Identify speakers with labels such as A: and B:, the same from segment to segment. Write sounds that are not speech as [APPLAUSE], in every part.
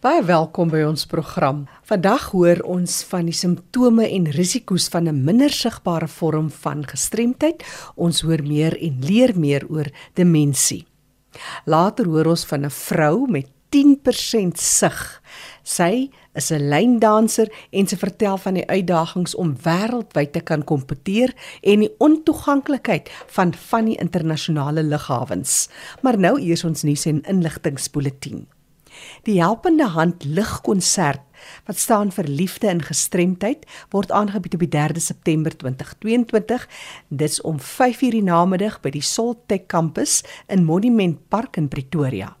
A: Baie welkom by ons program. Vandag hoor ons van die simptome en risiko's van 'n minder sigbare vorm van gestremdheid. Ons hoor meer en leer meer oor demensie. Later hoor ons van 'n vrou met 10% sig. Sy is 'n lyndanser en sy vertel van die uitdagings om wêreldwyd te kan kompeteer en die ontoeganklikheid van van die internasionale lughawens. Maar nou eers ons nuus en inligtingspoletie. Die Helpende Hand Ligkonsert wat staan vir liefde en gestremdheid word aangebied op die 3de September 2022. Dit's om 5:00 die namiddag by die Soltech kampus in Monument Park in Pretoria.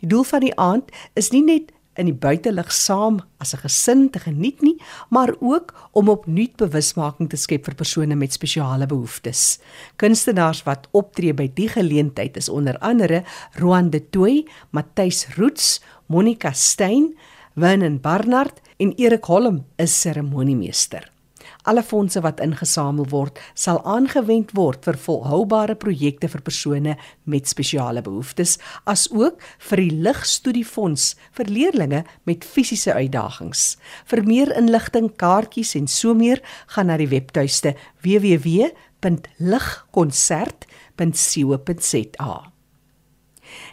A: Die doel van die aand is nie net in die buitelug saam as 'n gesin te geniet nie, maar ook om opnuut bewusmaking te skep vir persone met spesiale behoeftes. Kunstenaars wat optree by die geleentheid is onder andere Roan de Tooi, Matthys Roots, Monica Steyn, Vernon Barnard en Erik Holm is seremoniemeester. Alle fondse wat ingesamel word, sal aangewend word vir volhoubare projekte vir persone met spesiale behoeftes, asook vir die Ligstudiefonds vir leerders met fisiese uitdagings. Vir meer inligting, kaartjies en so meer, gaan na die webtuiste www.ligkonsert.co.za.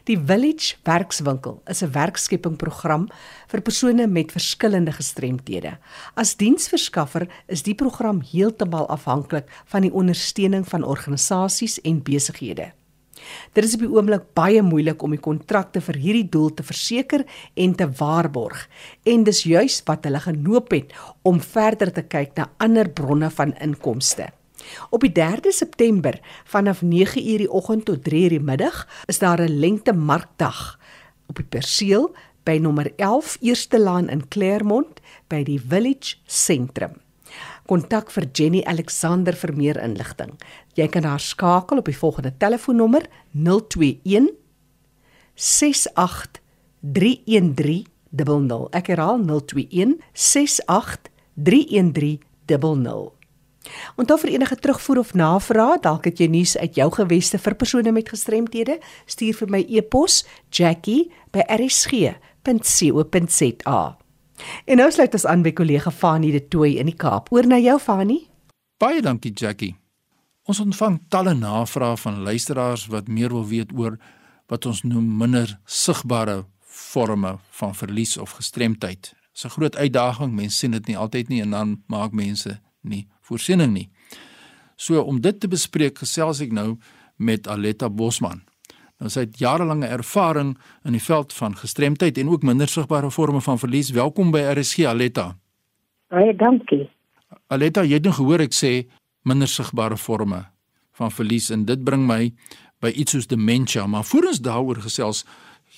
A: Die Village Werkswinkel is 'n werkskepingprogram vir persone met verskillende gestremthede. As diensverskaffer is die program heeltemal afhanklik van die ondersteuning van organisasies en besighede. Dit is op die oomblik baie moeilik om die kontrakte vir hierdie doel te verseker en te waarborg en dis juis wat hulle genoop het om verder te kyk na ander bronne van inkomste. Op die 3de September vanaf 9:00 die oggend tot 3:00 die middag is daar 'n lengte markdag op die perseel by nommer 11 Eerste Laan in Claremont by die Village Sentrum. Kontak vir Jenny Alexander vir meer inligting. Jy kan haar skakel op die volgende telefoonnommer 021 68 313 00. Ek herhaal 021 68 313 00. Onthou vir enige terugvoer of navraag, dalk het jy nuus uit jou geweste vir persone met gestremthede, stuur vir my e-pos jackie@rsg.co.za. En nou sluit ons aan by kollega Fanie de Tooi in die Kaap. Oor na jou Fanie.
B: Baie dankie Jackie. Ons ontvang talle navrae van luisteraars wat meer wil weet oor wat ons noem minder sigbare forme van verlies of gestremdheid. Dit is 'n groot uitdaging. Mense sien dit nie altyd nie en dan maak mense nie voorsiening nie. So om dit te bespreek, gesels ek nou met Aletta Bosman. Nou sy het jarelange ervaring in die veld van gestremdheid en ook minder sigbare forme van verlies. Welkom by RSG Aletta.
C: Baie dankie.
B: Aletta, jy het nou gehoor ek sê minder sigbare forme van verlies en dit bring my by iets soos dementia, maar voor ons daaroor gesels,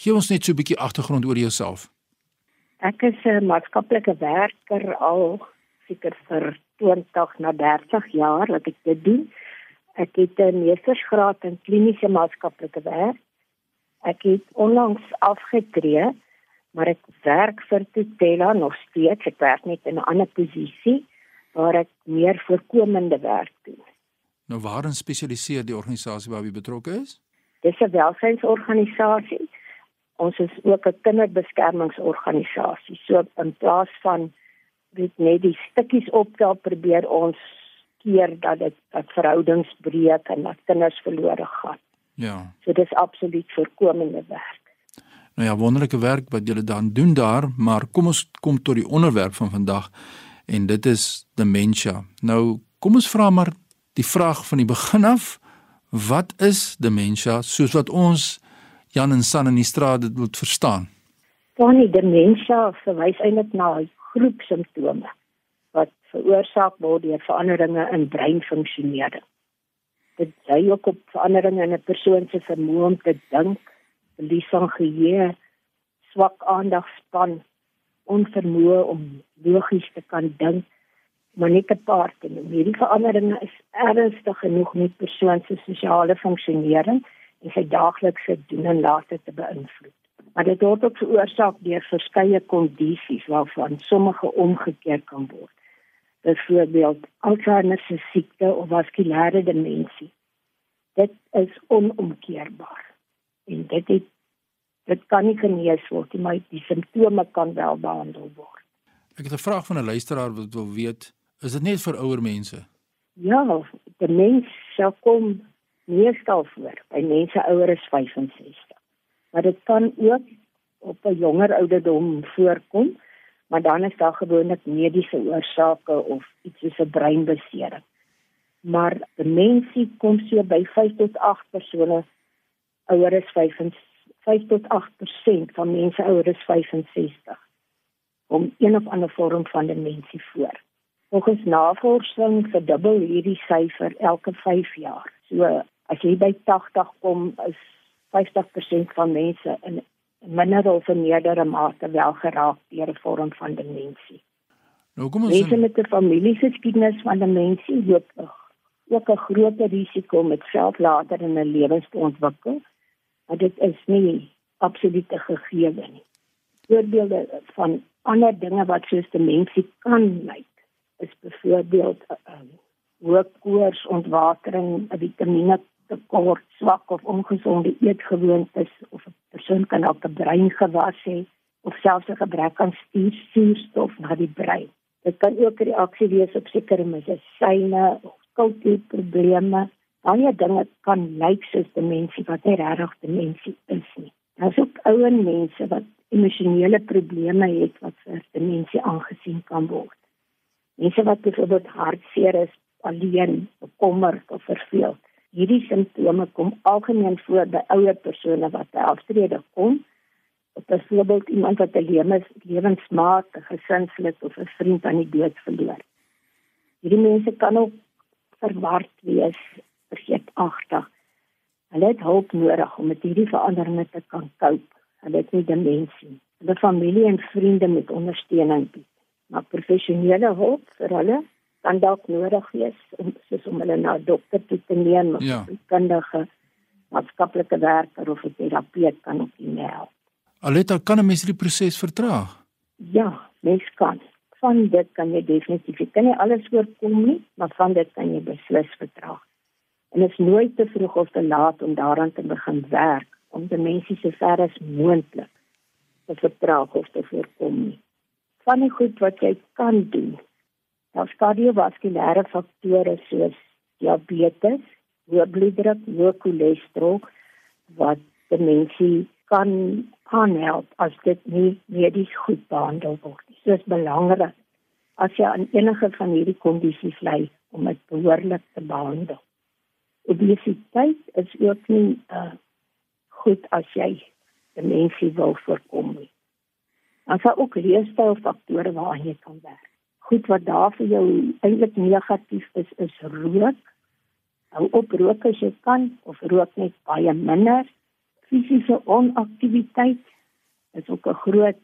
B: gee ons net so 'n bietjie agtergrond oor jouself.
C: Ek is 'n maatskaplike werker al seker vir 20 na 30 jaar wat ek dit doen. Ek het 'n meestersgraad in kliniese maatskaplike werk. Ek het onlangs afgetree, maar ek werk vir Tutela nog steeds. Ek werk net in 'n ander posisie waar ek meer voorkomende werk doen.
B: Nou waarin spesialiseer die organisasie waarby betrokke is?
C: Dis 'n welsynsorganisasie. Ons is ook 'n kinderbeskermingsorganisasie. So in plaas van weet net die stukkies optel probeer ons keer dat dit dat verhoudings breek en dat kinders verlore gaan.
B: Ja.
C: So dis absoluut voorkomende werk.
B: Nou ja, wonderlike werk wat julle dan doen daar, maar kom ons kom tot die onderwerp van vandag en dit is dementia. Nou kom ons vra maar die vraag van die begin af. Wat is dementia soos wat ons Jan en San in die straat dit moet verstaan?
C: Dan die dementia verwys eintlik na groep simptome wat veroorsaak word deur veranderinge in breinfunksionering. Dit dui ook op veranderinge in 'n persoon se vermoë om te dink, verlies van geheue, swak aandagspan, onvermoë om logies te kan dink, maar nie 'n paar te noem. Hierdie veranderinge is ernstig genoeg met persoon se sosiale funksionering en sy daaglikse doen en late te beïnvloed maar dit word ook veroorsaak deur verskeie kondisies waarvan sommige omgekeer kan word. Byvoorbeeld Alzheimer se siekte of vaskulêre demensie. Dit is onomkeerbaar. En dit het Dit kan nie genees word nie, maar die simptome kan wel behandel word.
B: Ek het 'n vraag van 'n luisteraar wat wil weet, is dit net vir ouer mense?
C: Ja, die mens sal kom meestal voor by mense ouer as 65. Maar dit kan ook op 'n jonger ouderdom voorkom, maar dan is daar gewoonlik mediese oorsake of iets soos 'n breinbesering. Maar demensie kom so by 5 tot 8 persone ouer as 65 5 tot 8% van mense ouer as 65 om een of ander vorm van demensie voor. Volgens navorsing verdubbel hierdie syfer elke 5 jaar. So as jy by 80 kom, is 50% van mense in minder of meerdere mate wel geraak deur 'n vorm van demensie.
B: Nou kom ons
C: Mense met 'n familiegeskiedenis van demensie loop ook 'n groot risiko met self later in 'n lewens te ontwikkel. Maar dit is nie absoluut gegee nie. Voorbeelde van ander dinge wat soos demensie kan lyk is byvoorbeeld um, hoë koors, ontwatering, vitamiene tekort, swak of ongesonde eetgewoontes of 'n persoon kan ook 'n breingewas hê of selfs 'n gebrek aan suurstof na die brein. Dit kan ook 'n reaksie wees op sekere medisyne of kultuurprobleme. Baie dinge kan lyk soos demensie wat nie regtig demensie is nie. Daar's ook ouer mense wat emosionele probleme het wat vir demensie aangesien kan word. Mense wat byvoorbeeld hartseer is, alleen, bekommerd of verveeld. Hierdie simptome kom algemeen voor by ouer persone wat by aftrede kom. Byvoorbeeld iemand wat 'n lewens lewensmaat, 'n gesinslid of 'n vriend aan die dood verloor. Hierdie mense kan ook verward wees, vergeetagtig. Hulle het hulp nodig om met hierdie veranderinge te kan cope. Hulle het nie demensie. Hulle familie en vriende moet ondersteuning bied. Maar professionele hulp vir hulle kan dalk nodig wees om soos om hulle na 'n dokter toe te neem of 'n ja. kundige maatskaplike werker of 'n terapeut kan op die help.
B: Aleta kan 'n mens hierdie proses vertraag?
C: Ja, mens kan. Van dit kan jy definitief. Jy kan nie alles voorkom nie, maar van dit kan jy beslis vertraag. En dit is nooit te vroeg of te laat om daaraan te begin werk om die mense so ver as moontlik te vertraag of te voorkom nie. Van die goed wat jy kan doen Daar's kardiovaskulêre faktore soos diabetes, hoë bloeddruk, hoë cholesterol wat die mensie kan aanhelp as dit nie medies goed behandel word. Dit is belangrik as jy aan enige van hierdie kondisies ly om dit behoorlik te behandel. Obesiteit is ook nie uh, goed as jy die mensie wil voorkom nie. Het ook leefstylfaktore waaraan jy kan werk goed wat daar vir jou eintlik negatief is is rook. Hou op rook as jy kan of rook net baie minder. Fisiese onaktiwiteit is ook 'n groot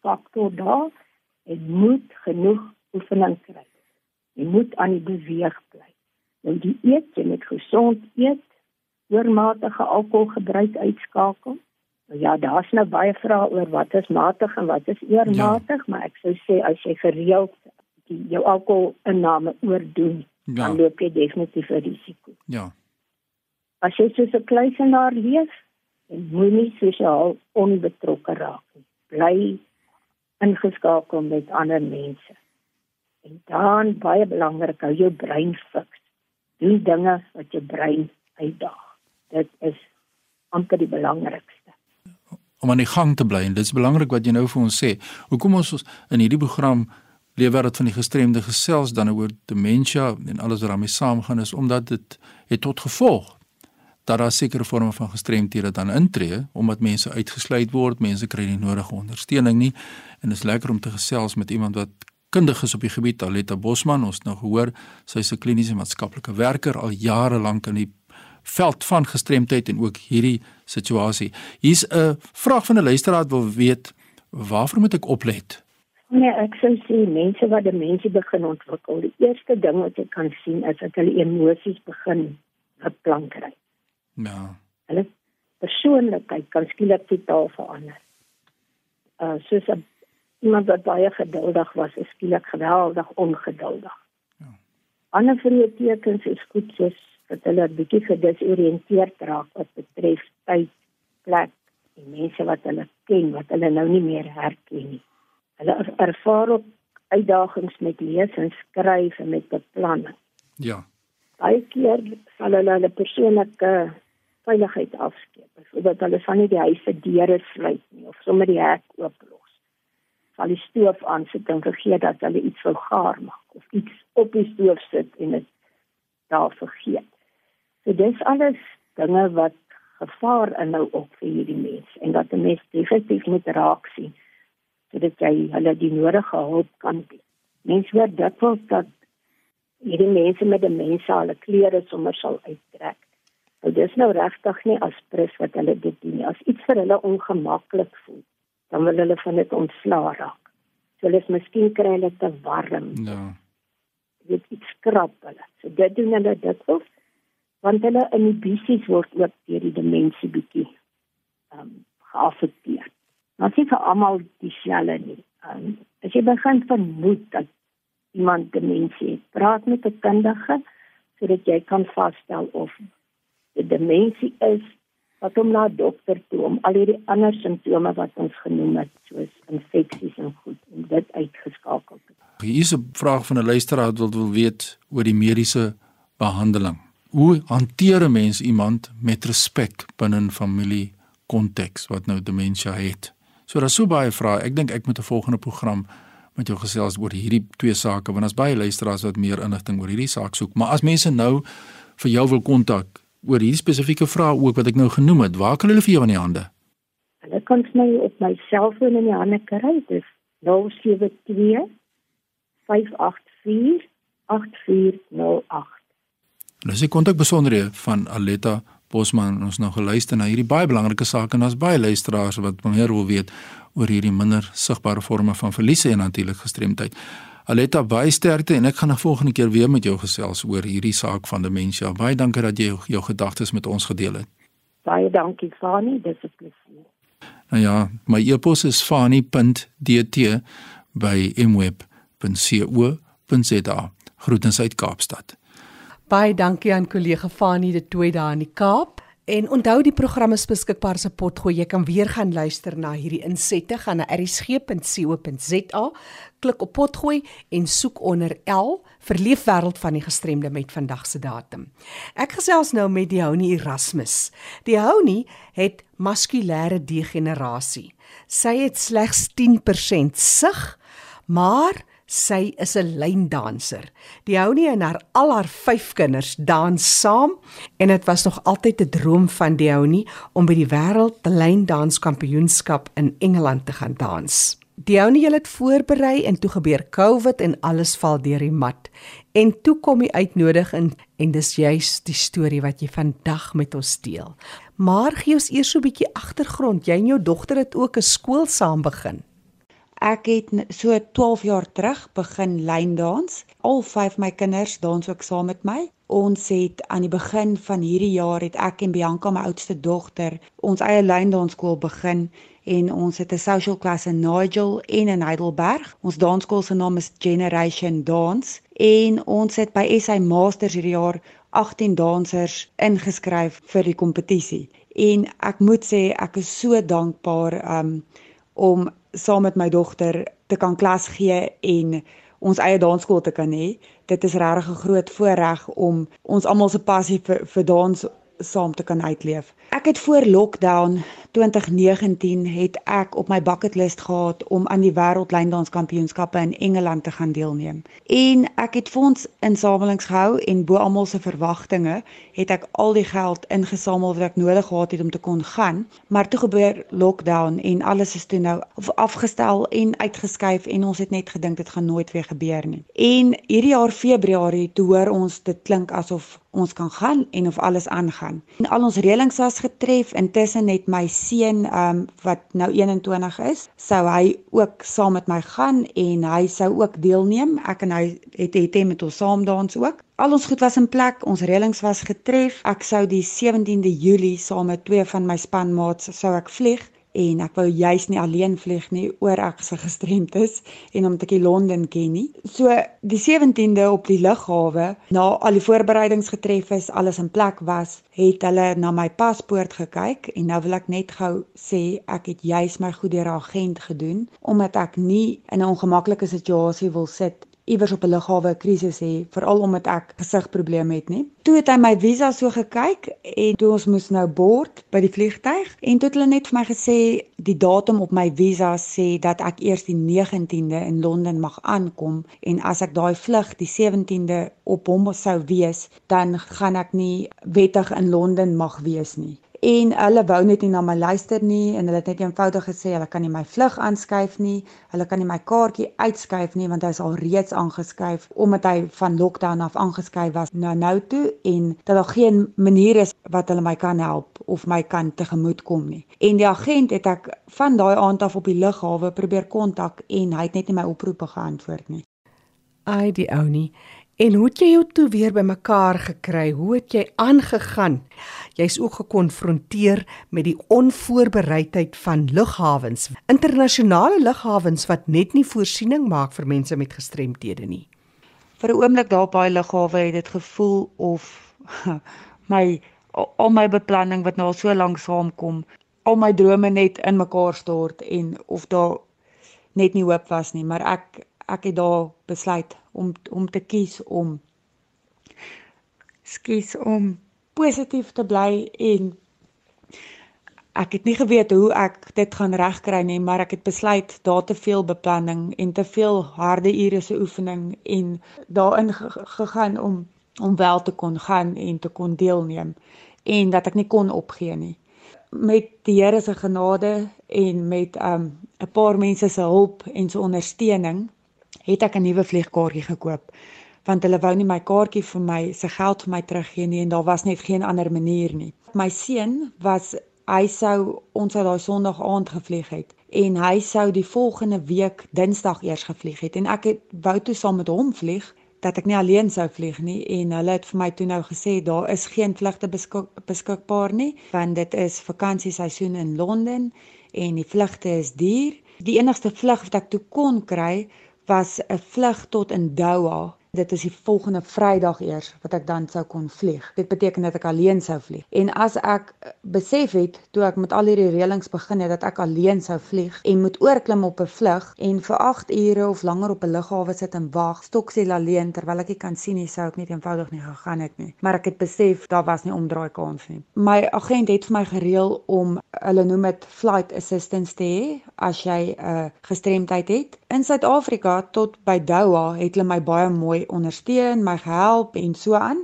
C: faktor daar. Jy moet genoeg oefening kry. Jy moet aan die beweeg bly. Die eet, jy moet gesond eet, oormatige alkoholgebruik uitskakel. Ja, daar's nou baie vrae oor wat is matig en wat is oormatig, ja. maar ek sou sê as jy gereeld die jou alkoholinname oordoen, ja. dan loop jy definitief 'n risiko.
B: Ja.
C: As jy soos 'n kluisenaar leef, en moenie sosiaal onbetrokke raak nie. Bly ingeskakel met ander mense. En dan baie belangrik, hou jou brein fiks. Doen dinge wat jou brein uitdaag. Dit is amper die belangrikste
B: om aan die gang te bly. En dit is belangrik wat jy nou vir ons sê. Hoekom ons in hierdie program leefwêreld van die gestremde gesels dan oor demensie en alles wat daarmee saamgaan is omdat dit het tot gevolg dat daar sekere vorme van gestremdhede dan intree omdat mense uitgesluit word, mense kry nie nodige ondersteuning nie. En dit is lekker om te gesels met iemand wat kundig is op die gebied Aletta Bosman. Ons nou gehoor sy's 'n kliniese maatskaplike werker al jare lank in die veld van gestremdheid en ook hierdie situasie. Hier's 'n vraag van 'n luisteraar wat wil weet waarvoor moet ek oplet?
C: Nee, ek sou sê mense wat demensie begin ontwikkel, die eerste ding wat jy kan sien is dat hulle emosies begin verplank kry.
B: Ja.
C: Hulle persoonlikheid kan skielik totaal verander. Uh soos 'n iemand wat baie geduldig was, is skielik geweldig ongeduldig. Ja. Ander vroeë tekens is goed soos dat hulle 'n bietjie gedesoriënteerd raak wat betref tyd, plek, die mense wat hulle ken wat hulle nou nie meer herken nie. Hulle ervaar ook uitdagings met lees en skryf en met beplanning.
B: Ja.
C: Baie keer sal hulle hulle persoonlike veiligheid afskeep. Byvoorbeeld hulle van nie die huis se deure sluit nie of sommer die hek ooplos. Sal die stoof aansit en vergeet dat hulle iets wil gaar maak of iets op die stoof sit en dit daar vergeet. So dis alles dinge wat gevaar inhou op vir hierdie mense en dat 'n mens definitief moet raak sien sodat jy hulle die nodige hulp kan bied. Mense word dikwels dat hierdie mense met demensie hulle klere sommer sal uittrek. Nou dis nou regtig nie aspres wat hulle dit doen nie. As iets vir hulle ongemaklik voel, dan wil hulle van dit ontslaa raak. So hulle is miskien kry hulle te warm.
B: Ja.
C: Dit iets skrap hulle. So dit doen hulle dikwels want hulle inhibisies word ook deur die demensie bietjie ehm um, geaffekteer. Maar sien vir almal dieselfde nie. Um, as jy begin vermoed dat iemand demensie het, praat met 'n kundige sodat jy kan vasstel of dit demensie is wat hom na dokter toe om al hierdie ander simptome wat ons genoem het soos infeksies en goed om dit uitgeskakel te
B: word. Hier is 'n vraag van 'n luisteraar wat wil weet oor die mediese behandeling. Hoe hanteer 'n mens iemand met respek binne 'n familie konteks wat nou demensie het? So daar's so baie vrae. Ek dink ek moet 'n volgende program met jou gesels oor hierdie twee sake want as baie luisteraars wat meer inligting oor hierdie saak soek. Maar as mense nou vir jou wil kontak oor hierdie spesifieke vraag ook wat ek nou genoem het, waar kan hulle vir jou in die hande?
C: Hulle kan my op my selfoon in die hande kry. Dis 072 584 8408.
B: Dis die kontakbesonderhede van Aletta Bosman ons nou geluister na hierdie baie belangrike saak en daar's baie luisteraars wat meer wil weet oor hierdie minder sigbare forme van verliese en natuurlik gestremdheid. Aletta baie sterkte en ek gaan 'n volgende keer weer met jou gesels oor hierdie saak van demensie. Baie dankie dat jy jou, jou gedagtes met ons gedeel het.
C: Baie dankie Fani, dis 'n plesier.
B: Nou ja, my e-pos is fani.dt by mweb.co.za. Groetens uit Kaapstad.
A: Baie dankie aan kollega Fanie de Tooi daar in die Kaap. En onthou die program is beskikbaar se potgooi. Jy kan weer gaan luister na hierdie insette gaan na erisg.co.za. Klik op potgooi en soek onder L vir Leefwêreld van die gestremde met vandag se datum. Ek gesels nou met die Hounie Erasmus. Die Hounie het muskulêre degenerasie. Sy het slegs 10% sig, maar Sy is 'n lyndanser. Die Hounie en haar al haar 5 kinders dans saam en dit was nog altyd 'n droom van die Hounie om by die wêreld lyndanskampioenskap in Engeland te gaan dans. Die Hounie het voorberei en toe gebeur COVID en alles val deur die mat. En toe kom die uitnodiging en dis juis die storie wat jy vandag met ons deel. Maar gee ons eers so 'n bietjie agtergrond. Jy en jou dogter het ook 'n skool saam begin.
D: Ek het so 12 jaar terug begin lyndans. Al 5 my kinders dans ook saam met my. Ons het aan die begin van hierdie jaar het ek en Bianca my oudste dogter ons eie lyndansskool begin en ons het 'n social class in Nigel en in Heidelberg. Ons dansskool se naam is Generation Dance en ons het by SA Masters hierdie jaar 18 dansers ingeskryf vir die kompetisie. En ek moet sê ek is so dankbaar um om saam met my dogter te kan klas gee en ons eie dansskool te kan hê. Dit is regtig 'n groot voorreg om ons almal se passie vir, vir dans saam te kan uitleef. Ek het voor lockdown 2019 het ek op my bucket list gehad om aan die wêreldlyndanskampioenskappe in Engeland te gaan deelneem. En ek het fonds insamelings gehou en bo almal se verwagtinge het ek al die geld ingesamel wat ek nodig gehad het om te kon gaan, maar toe gebeur lockdown en alles is toe nou afgestel en uitgeskuif en ons het net gedink dit gaan nooit weer gebeur nie. En hierdie jaar Februarie toe hoor ons dit klink asof ons kan gaan en of alles aangaan. En al ons reëlings was getref. Intussen het my seun um wat nou 21 is, sou hy ook saam met my gaan en hy sou ook deelneem. Ek en hy het het met ons saam dans ook. Al ons goed was in plek, ons reëlings was getref. Ek sou die 17de Julie saam met twee van my spanmaats sou ek vlieg en ek wou juis nie alleen vlieg nie oor ek se gestremd is en omdat ek Londen ken nie. So die 17de op die lughawe, na al die voorbereidings getref is, alles in plek was, het hulle na my paspoort gekyk en nou wil ek net gou sê ek het juis my goed deur 'n agent gedoen omdat ek nie in 'n ongemaklike situasie wil sit iewers op 'n lughawe 'n krisis hê, veral omdat ek gesigprobleme het nie. Toe het hy my visa so gekyk en toe ons moes nou board by die vliegtyg en toe het hulle net vir my gesê die datum op my visa sê dat ek eers die 19de in Londen mag aankom en as ek daai vlug die 17de op hom sou wees, dan gaan ek nie wettig in Londen mag wees nie en hulle wou net nie na my luister nie en hulle het net eenvoudig gesê hulle kan nie my vlug aanskuif nie. Hulle kan nie my kaartjie uitskuif nie want hy is al reeds aangeskuif omdat hy van lockdown af aangeskuif was na nou toe en dat daar geen manier is wat hulle my kan help of my kan tegemoetkom nie. En die agent het ek van daai aand af op die lughawe probeer kontak en hy het net nie my oproepe geantwoord nie.
A: Ai die ou nie. En hoe het jy jou toe weer bymekaar gekry? Hoe het jy aangegaan? Jy's ook gekonfronteer met die onvoorbereidheid van lughawens, internasionale lughawens wat net nie voorsiening maak vir mense met gestremthede nie.
D: Vir 'n oomblik daar by lughawe het dit gevoel of [LAUGHS] my al my beplanning wat nou al so lank saamkom, al my drome net in mekaar stort en of daar net nie hoop was nie, maar ek ek het daar besluit om om te kies om skies om positief te bly en ek het nie geweet hoe ek dit gaan regkry nie maar ek het besluit daar te veel beplanning en te veel harde ure se oefening en daarin gegaan om om wel te kon gaan en te kon deelneem en dat ek nie kon opgee nie. Met die Here se genade en met um 'n paar mense se hulp en se ondersteuning het ek 'n nuwe vliegkaartjie gekoop want hulle wou nie my kaartjie vir my se geld vir my teruggee nie en daar was net geen ander manier nie. My seun was hy sou ons uit daai Sondag aand gevlieg het en hy sou die volgende week Dinsdag eers gevlieg het en ek het wou toe saam met hom vlieg dat ek nie alleen sou vlieg nie en hulle het vir my toe nou gesê daar is geen vlugte beskik, beskikbaar nie want dit is vakansieseisoen in Londen en die vlugte is duur. Die enigste vlug wat ek toe kon kry was 'n vlug tot in Doha dit is die volgende Vrydag eers wat ek dan sou kon vlieg. Dit beteken dat ek alleen sou vlieg. En as ek eh, besef het toe ek met al hierdie reëlings begin het dat ek alleen sou vlieg en moet oorklim op 'n vlug en vir 8 ure of langer op 'n lughawe sit en wag, stoksel alleen terwyl ek nie kan sien nie, sou ek net eenvoudig nie gegaan het nie. Maar ek het besef daar was nie omdraai kans nie. My agent het vir my gereël om hulle noem dit flight assistance te hê as jy 'n uh, gestremdheid het. In Suid-Afrika tot by Doha het hulle my baie mooi ondersteun, my gehelp en so aan.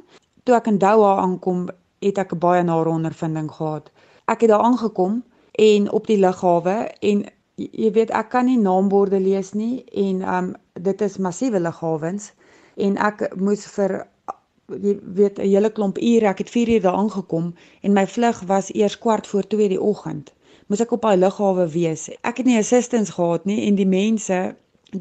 D: Toe ek in Doha aankom, het ek 'n baie nare ondervinding gehad. Ek het daar aangekom en op die lughawe en jy weet ek kan nie naamborde lees nie en um dit is massiewe lughawens en ek moes vir jy weet 'n hele klomp ure, ek het 4 uur daar aangekom en my vlug was eers kwart voor 2 die oggend. Moes ek op daai lughawe wees. Ek het nie assistance gehad nie en die mense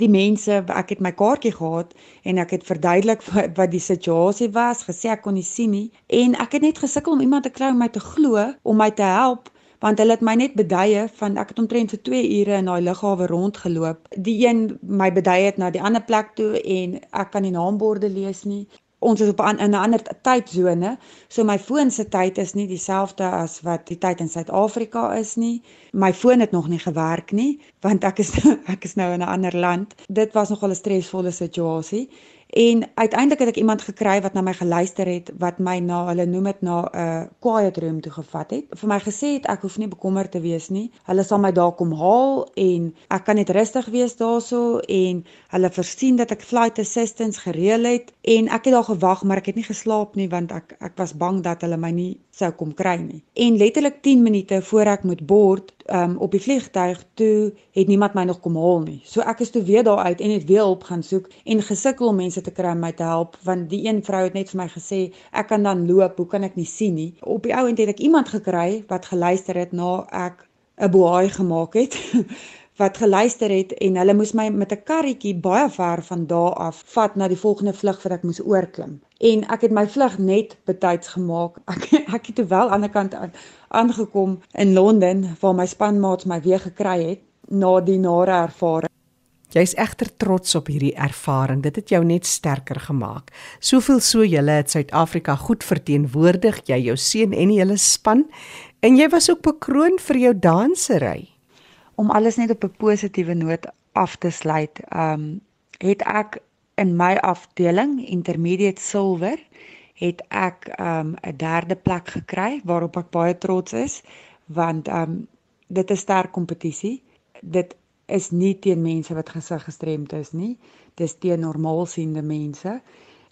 D: die mense ek het my kaartjie gehad en ek het verduidelik wat, wat die situasie was gesê ek kon nie sien nie. En ek het net gesukkel om iemand te kry om my te glo om my te help want hulle het my net beduie van ek het omtrent vir 2 ure in daai lughawe rondgeloop. Die een my beduie het na die ander plek toe en ek kan die naamborde lees nie ons is op 'n in 'n ander tydsone. So my foon se tyd is nie dieselfde as wat die tyd in Suid-Afrika is nie. My foon het nog nie gewerk nie want ek is [LAUGHS] ek is nou in 'n ander land. Dit was nogal 'n stresvolle situasie En uiteindelik het ek iemand gekry wat na my geluister het wat my na hulle noem dit na 'n uh, quiet room toe gevat het. Vir my gesê het ek hoef nie bekommerd te wees nie. Hulle sal my daar kom haal en ek kan net rustig wees daarso en hulle voorsien dat ek flight assistance gereël het en ek het daar gewag maar ek het nie geslaap nie want ek ek was bang dat hulle my nie sou kom kry nie. En letterlik 10 minute voor ek moet board um, op die vliegtuig toe het niemand my nog kom haal nie. So ek is toe weer daar uit en het weer hulp gaan soek en gesukkel om mense te kry om my te help want die een vrou het net vir my gesê ek kan dan loop, hoe kan ek nie sien nie. Op die ou end het ek iemand gekry wat geluister het na ek 'n boei gemaak het [LAUGHS] wat geluister het en hulle moes my met 'n karretjie baie ver van daar af vat na die volgende vlug wat ek moes oorklim. En ek het my vlug net betyds gemaak. [LAUGHS] Ek ek het wel aan die ander kant aangekom in Londen waar my spanmaats my weer gekry het na die nare ervaring.
A: Jy's egter trots op hierdie ervaring. Dit het jou net sterker gemaak. Soveel so julle het Suid-Afrika goed verteenwoordig, jy, jou seun en die hele span, en jy was ook bekroon vir jou dansery.
D: Om alles net op 'n positiewe noot af te sluit, ehm um, het ek in my afdeling intermediate silver het ek ehm um, 'n derde plek gekry waarop ek baie trots is want ehm um, dit is sterk kompetisie. Dit is nie teen mense wat gesig gestremd is nie. Dis teen normaalsiende mense.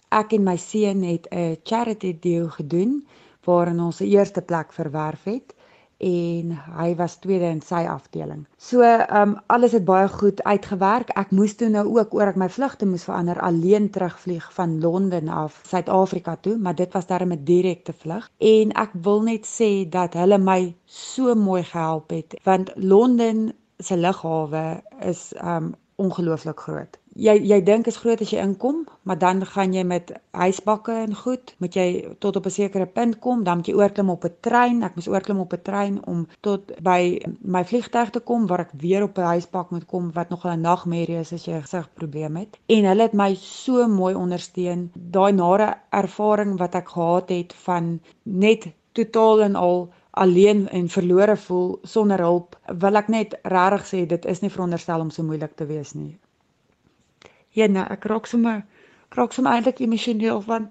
D: Ek en my seun het 'n charity deal gedoen waarin ons 'n eerste plek verwerf het en hy was tweede in sy afdeling. So, ehm um, alles het baie goed uitgewerk. Ek moes toe nou ook oor ek my vlugte moes verander alleen terugvlieg van Londen af Suid-Afrika toe, maar dit was darem 'n direkte vlug en ek wil net sê dat hulle my so mooi gehelp het want Londen se lughawe is um ongelooflik groot. Jy jy dink is groot as jy inkom, maar dan gaan jy met huisbakke en goed, moet jy tot op 'n sekere punt kom, dan moet jy oorklim op 'n trein. Ek moes oorklim op 'n trein om tot by my vliegtuig te kom waar ek weer op 'n huisbak moet kom wat nogal 'n nagmerrie is as jy 'n gesigprobleem het. En hulle het my so mooi ondersteun. Daai nare ervaring wat ek gehad het van net totaal en al alleen en verlore voel sonder hulp, wil ek net regtig sê dit is nie veronderstel om so moeilik te wees nie. Ja, nee, ek raak sommer raak sommer eintlik emosioneel want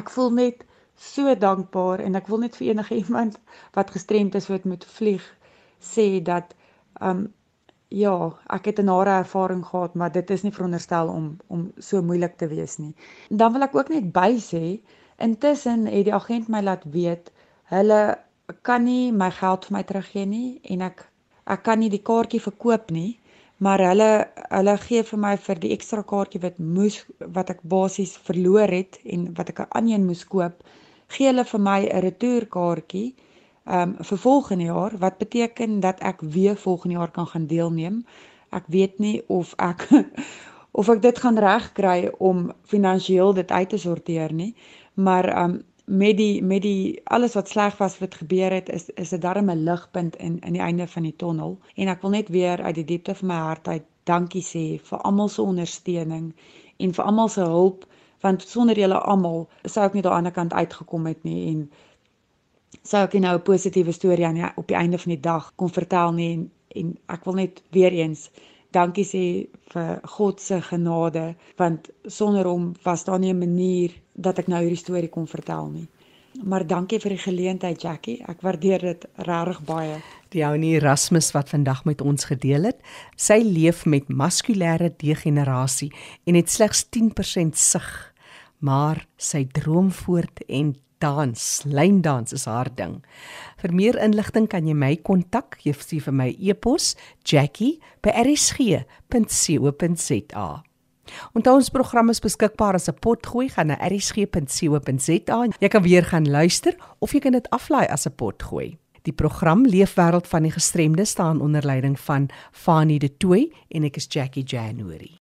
D: ek voel net so dankbaar en ek wil net vir enige iemand wat gestremd is wat moet vlieg sê dat um ja, ek het 'n nare ervaring gehad, maar dit is nie veronderstel om om so moeilik te wees nie. Dan wil ek ook net by sê intussen het die agent my laat weet hulle kan nie my geld vir my teruggee nie en ek ek kan nie die kaartjie verkoop nie maar hulle hulle gee vir my vir die ekstra kaartjie wat moes wat ek basies verloor het en wat ek aan een moes koop gee hulle vir my 'n retourkaartjie um vir volgende jaar wat beteken dat ek weer volgende jaar kan gaan deelneem. Ek weet nie of ek [LAUGHS] of ek dit gaan regkry om finansiëel dit uit te sorteer nie maar um met die met die alles wat sleg was wat gebeur het is is dit darem 'n ligpunt in in die einde van die tonnel. En ek wil net weer uit die diepte van my hart uit dankie sê vir almal se ondersteuning en vir almal se hulp want sonder julle almal sou ek nie daan die ander kant uitgekom het nie en sou ek nou 'n positiewe storie aan op die einde van die dag kon vertel nie en, en ek wil net weer eens dankie sê vir God se genade want sonder hom was daar nie 'n manier dat ek nou hierdie storie kon vertel nie. Maar dankie vir die geleentheid Jackie. Ek waardeer dit regtig baie.
A: Die ounie Erasmus wat vandag met ons gedeel het, sy leef met muskulêre degenerasie en het slegs 10% sig. Maar sy droom voort en dans, lyndans is haar ding. Vir meer inligting kan jy my kontak, jy stuur vir my e-pos jackie@rsg.co.za. Onthou ons program is beskikbaar as 'n potgooi gaan na rsg.co.za. Jy kan weer gaan luister of jy kan dit aflaai as 'n potgooi. Die program Leefwêreld van die Gestremde staan onder leiding van Fanie De Tooy en ek is Jackie January.